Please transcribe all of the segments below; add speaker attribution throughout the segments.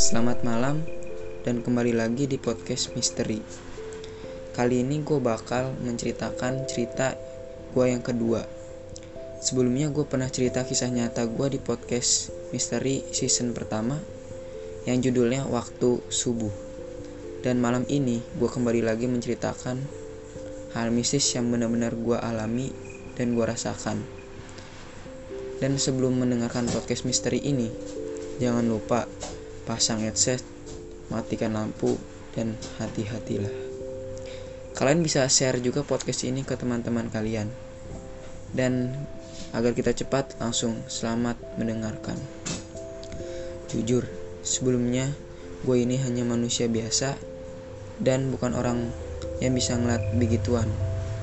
Speaker 1: Selamat malam dan kembali lagi di podcast misteri. Kali ini gue bakal menceritakan cerita gue yang kedua. Sebelumnya gue pernah cerita kisah nyata gue di podcast misteri season pertama yang judulnya Waktu Subuh. Dan malam ini gue kembali lagi menceritakan hal mistis yang benar-benar gue alami dan gue rasakan. Dan sebelum mendengarkan podcast misteri ini, jangan lupa pasang headset, matikan lampu, dan hati-hatilah. Kalian bisa share juga podcast ini ke teman-teman kalian. Dan agar kita cepat langsung selamat mendengarkan. Jujur, sebelumnya gue ini hanya manusia biasa dan bukan orang yang bisa ngeliat begituan.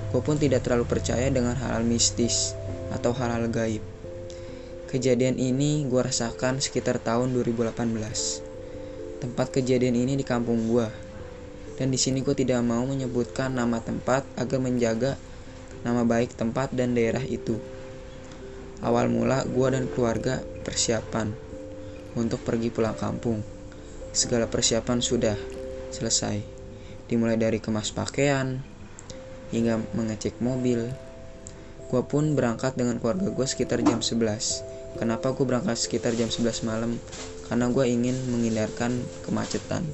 Speaker 1: Gue pun tidak terlalu percaya dengan hal-hal mistis atau hal-hal gaib. Kejadian ini gue rasakan sekitar tahun 2018. Tempat kejadian ini di kampung gue. Dan di sini gue tidak mau menyebutkan nama tempat agar menjaga nama baik tempat dan daerah itu. Awal mula gue dan keluarga persiapan untuk pergi pulang kampung. Segala persiapan sudah selesai. Dimulai dari kemas pakaian hingga mengecek mobil. Gue pun berangkat dengan keluarga gue sekitar jam 11 Kenapa gue berangkat sekitar jam 11 malam? Karena gue ingin menghindarkan kemacetan.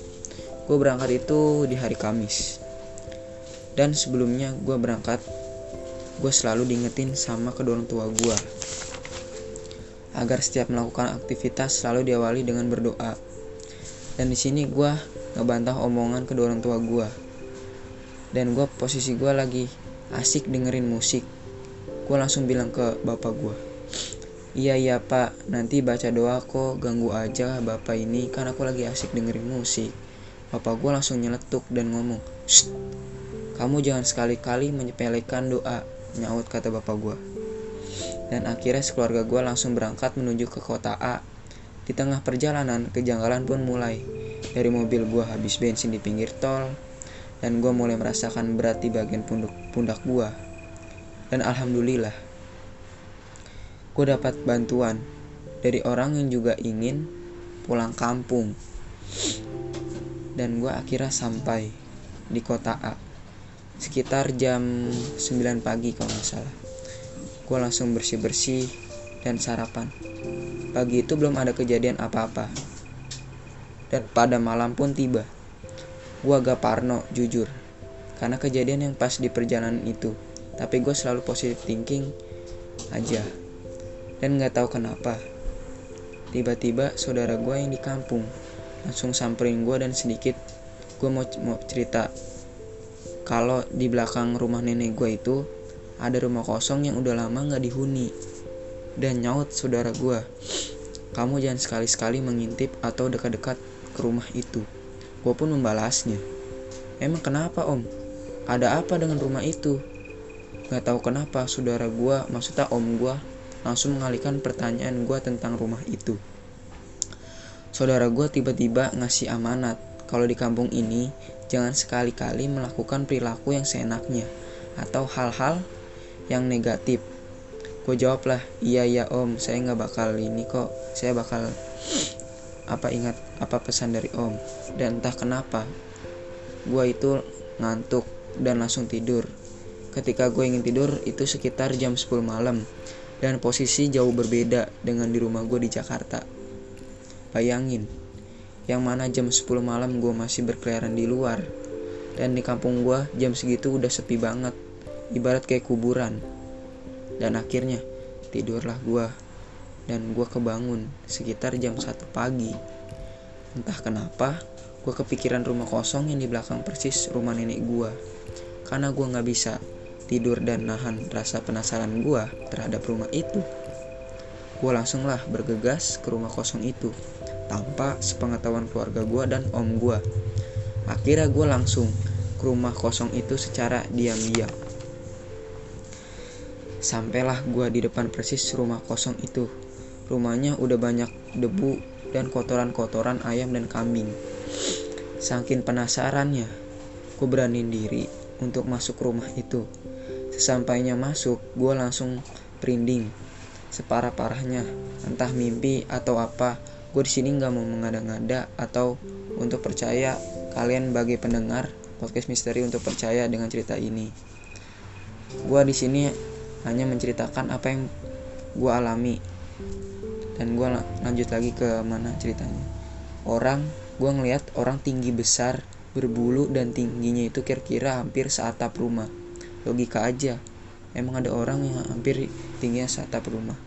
Speaker 1: Gue berangkat itu di hari Kamis. Dan sebelumnya gue berangkat, gue selalu diingetin sama kedua orang tua gue. Agar setiap melakukan aktivitas selalu diawali dengan berdoa. Dan di sini gue ngebantah omongan kedua orang tua gue. Dan gue posisi gue lagi asik dengerin musik. Gue langsung bilang ke bapak gue Iya iya pak, nanti baca doa kok ganggu aja bapak ini kan aku lagi asik dengerin musik. Bapak gue langsung nyeletuk dan ngomong, kamu jangan sekali-kali menyepelekan doa, nyaut kata bapak gue. Dan akhirnya sekeluarga gue langsung berangkat menuju ke kota A. Di tengah perjalanan, kejanggalan pun mulai. Dari mobil gue habis bensin di pinggir tol, dan gue mulai merasakan berat di bagian pundak, pundak gue. Dan alhamdulillah, gue dapat bantuan dari orang yang juga ingin pulang kampung. Dan gue akhirnya sampai di kota A. Sekitar jam 9 pagi kalau nggak salah. Gue langsung bersih-bersih dan sarapan. Pagi itu belum ada kejadian apa-apa. Dan pada malam pun tiba. Gue agak parno jujur. Karena kejadian yang pas di perjalanan itu. Tapi gue selalu positive thinking aja dan nggak tahu kenapa. Tiba-tiba saudara gue yang di kampung langsung samperin gue dan sedikit gue mau, mau cerita kalau di belakang rumah nenek gue itu ada rumah kosong yang udah lama nggak dihuni. Dan nyaut saudara gue, kamu jangan sekali-sekali mengintip atau dekat-dekat ke rumah itu. Gue pun membalasnya. Emang kenapa om? Ada apa dengan rumah itu? Gak tahu kenapa saudara gue, maksudnya om gue langsung mengalihkan pertanyaan gue tentang rumah itu. Saudara gue tiba-tiba ngasih amanat kalau di kampung ini jangan sekali-kali melakukan perilaku yang seenaknya atau hal-hal yang negatif. Gue jawab lah, iya iya om, saya nggak bakal ini kok, saya bakal apa ingat apa pesan dari om. Dan entah kenapa, gue itu ngantuk dan langsung tidur. Ketika gue ingin tidur itu sekitar jam 10 malam dan posisi jauh berbeda dengan di rumah gue di Jakarta. Bayangin, yang mana jam 10 malam gue masih berkeliaran di luar, dan di kampung gue jam segitu udah sepi banget, ibarat kayak kuburan. Dan akhirnya tidurlah gue, dan gue kebangun sekitar jam 1 pagi. Entah kenapa, gue kepikiran rumah kosong yang di belakang persis rumah nenek gue. Karena gue gak bisa tidur dan nahan rasa penasaran gue terhadap rumah itu. Gue langsunglah bergegas ke rumah kosong itu tanpa sepengetahuan keluarga gue dan om gue. Akhirnya gue langsung ke rumah kosong itu secara diam-diam. Sampailah gue di depan persis rumah kosong itu. Rumahnya udah banyak debu dan kotoran-kotoran ayam dan kambing. Saking penasarannya, gue beraniin diri untuk masuk rumah itu. Sesampainya masuk, gue langsung merinding. Separah parahnya entah mimpi atau apa gue di sini nggak mau mengada-ngada atau untuk percaya kalian bagi pendengar podcast misteri untuk percaya dengan cerita ini. Gue di sini hanya menceritakan apa yang gue alami. Dan gue lanjut lagi ke mana ceritanya. Orang gue ngeliat orang tinggi besar berbulu dan tingginya itu kira-kira hampir seatap rumah logika aja. Emang ada orang yang hampir tingginya seatap rumah.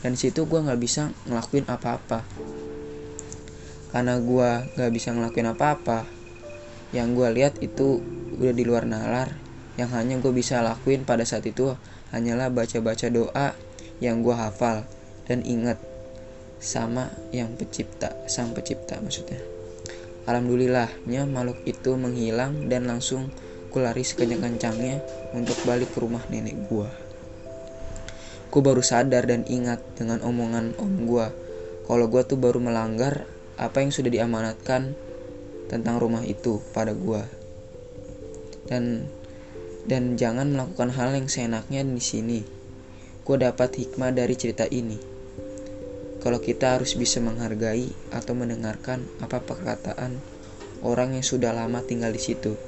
Speaker 1: Dan situ gue nggak bisa ngelakuin apa-apa. Karena gue nggak bisa ngelakuin apa-apa yang gue lihat itu udah di luar nalar. Yang hanya gue bisa lakuin pada saat itu hanyalah baca-baca doa yang gue hafal dan ingat sama yang pencipta sang pencipta maksudnya. Alhamdulillahnya makhluk itu menghilang dan langsung ku lari sekencang-kencangnya untuk balik ke rumah nenek gue ku baru sadar dan ingat dengan omongan om gue kalau gue tuh baru melanggar apa yang sudah diamanatkan tentang rumah itu pada gue dan dan jangan melakukan hal yang seenaknya di sini. Gue dapat hikmah dari cerita ini. Kalau kita harus bisa menghargai atau mendengarkan apa perkataan orang yang sudah lama tinggal di situ.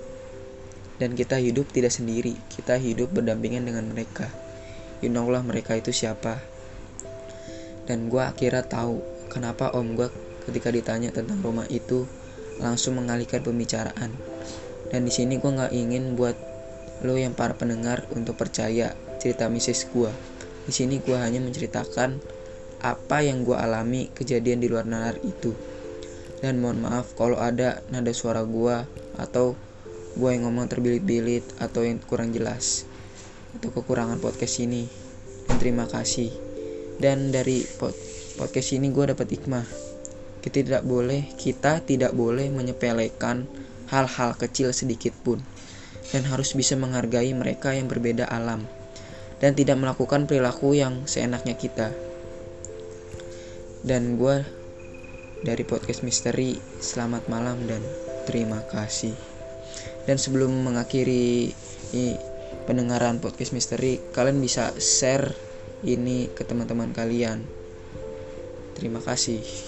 Speaker 1: Dan kita hidup tidak sendiri, kita hidup berdampingan dengan mereka. You know lah mereka itu siapa. Dan gue akhirnya tahu kenapa om gue ketika ditanya tentang rumah itu langsung mengalihkan pembicaraan. Dan di sini gue nggak ingin buat lo yang para pendengar untuk percaya cerita misis gue. Di sini gue hanya menceritakan apa yang gue alami kejadian di luar nalar itu. Dan mohon maaf kalau ada nada suara gue atau gue yang ngomong terbilit-bilit atau yang kurang jelas atau kekurangan podcast ini. Dan terima kasih. Dan dari pod podcast ini gue dapat hikmah. Kita tidak boleh, kita tidak boleh menyepelekan hal-hal kecil sedikit pun dan harus bisa menghargai mereka yang berbeda alam dan tidak melakukan perilaku yang seenaknya kita. Dan gue dari podcast misteri, selamat malam dan terima kasih. Dan sebelum mengakhiri pendengaran podcast misteri, kalian bisa share ini ke teman-teman kalian. Terima kasih.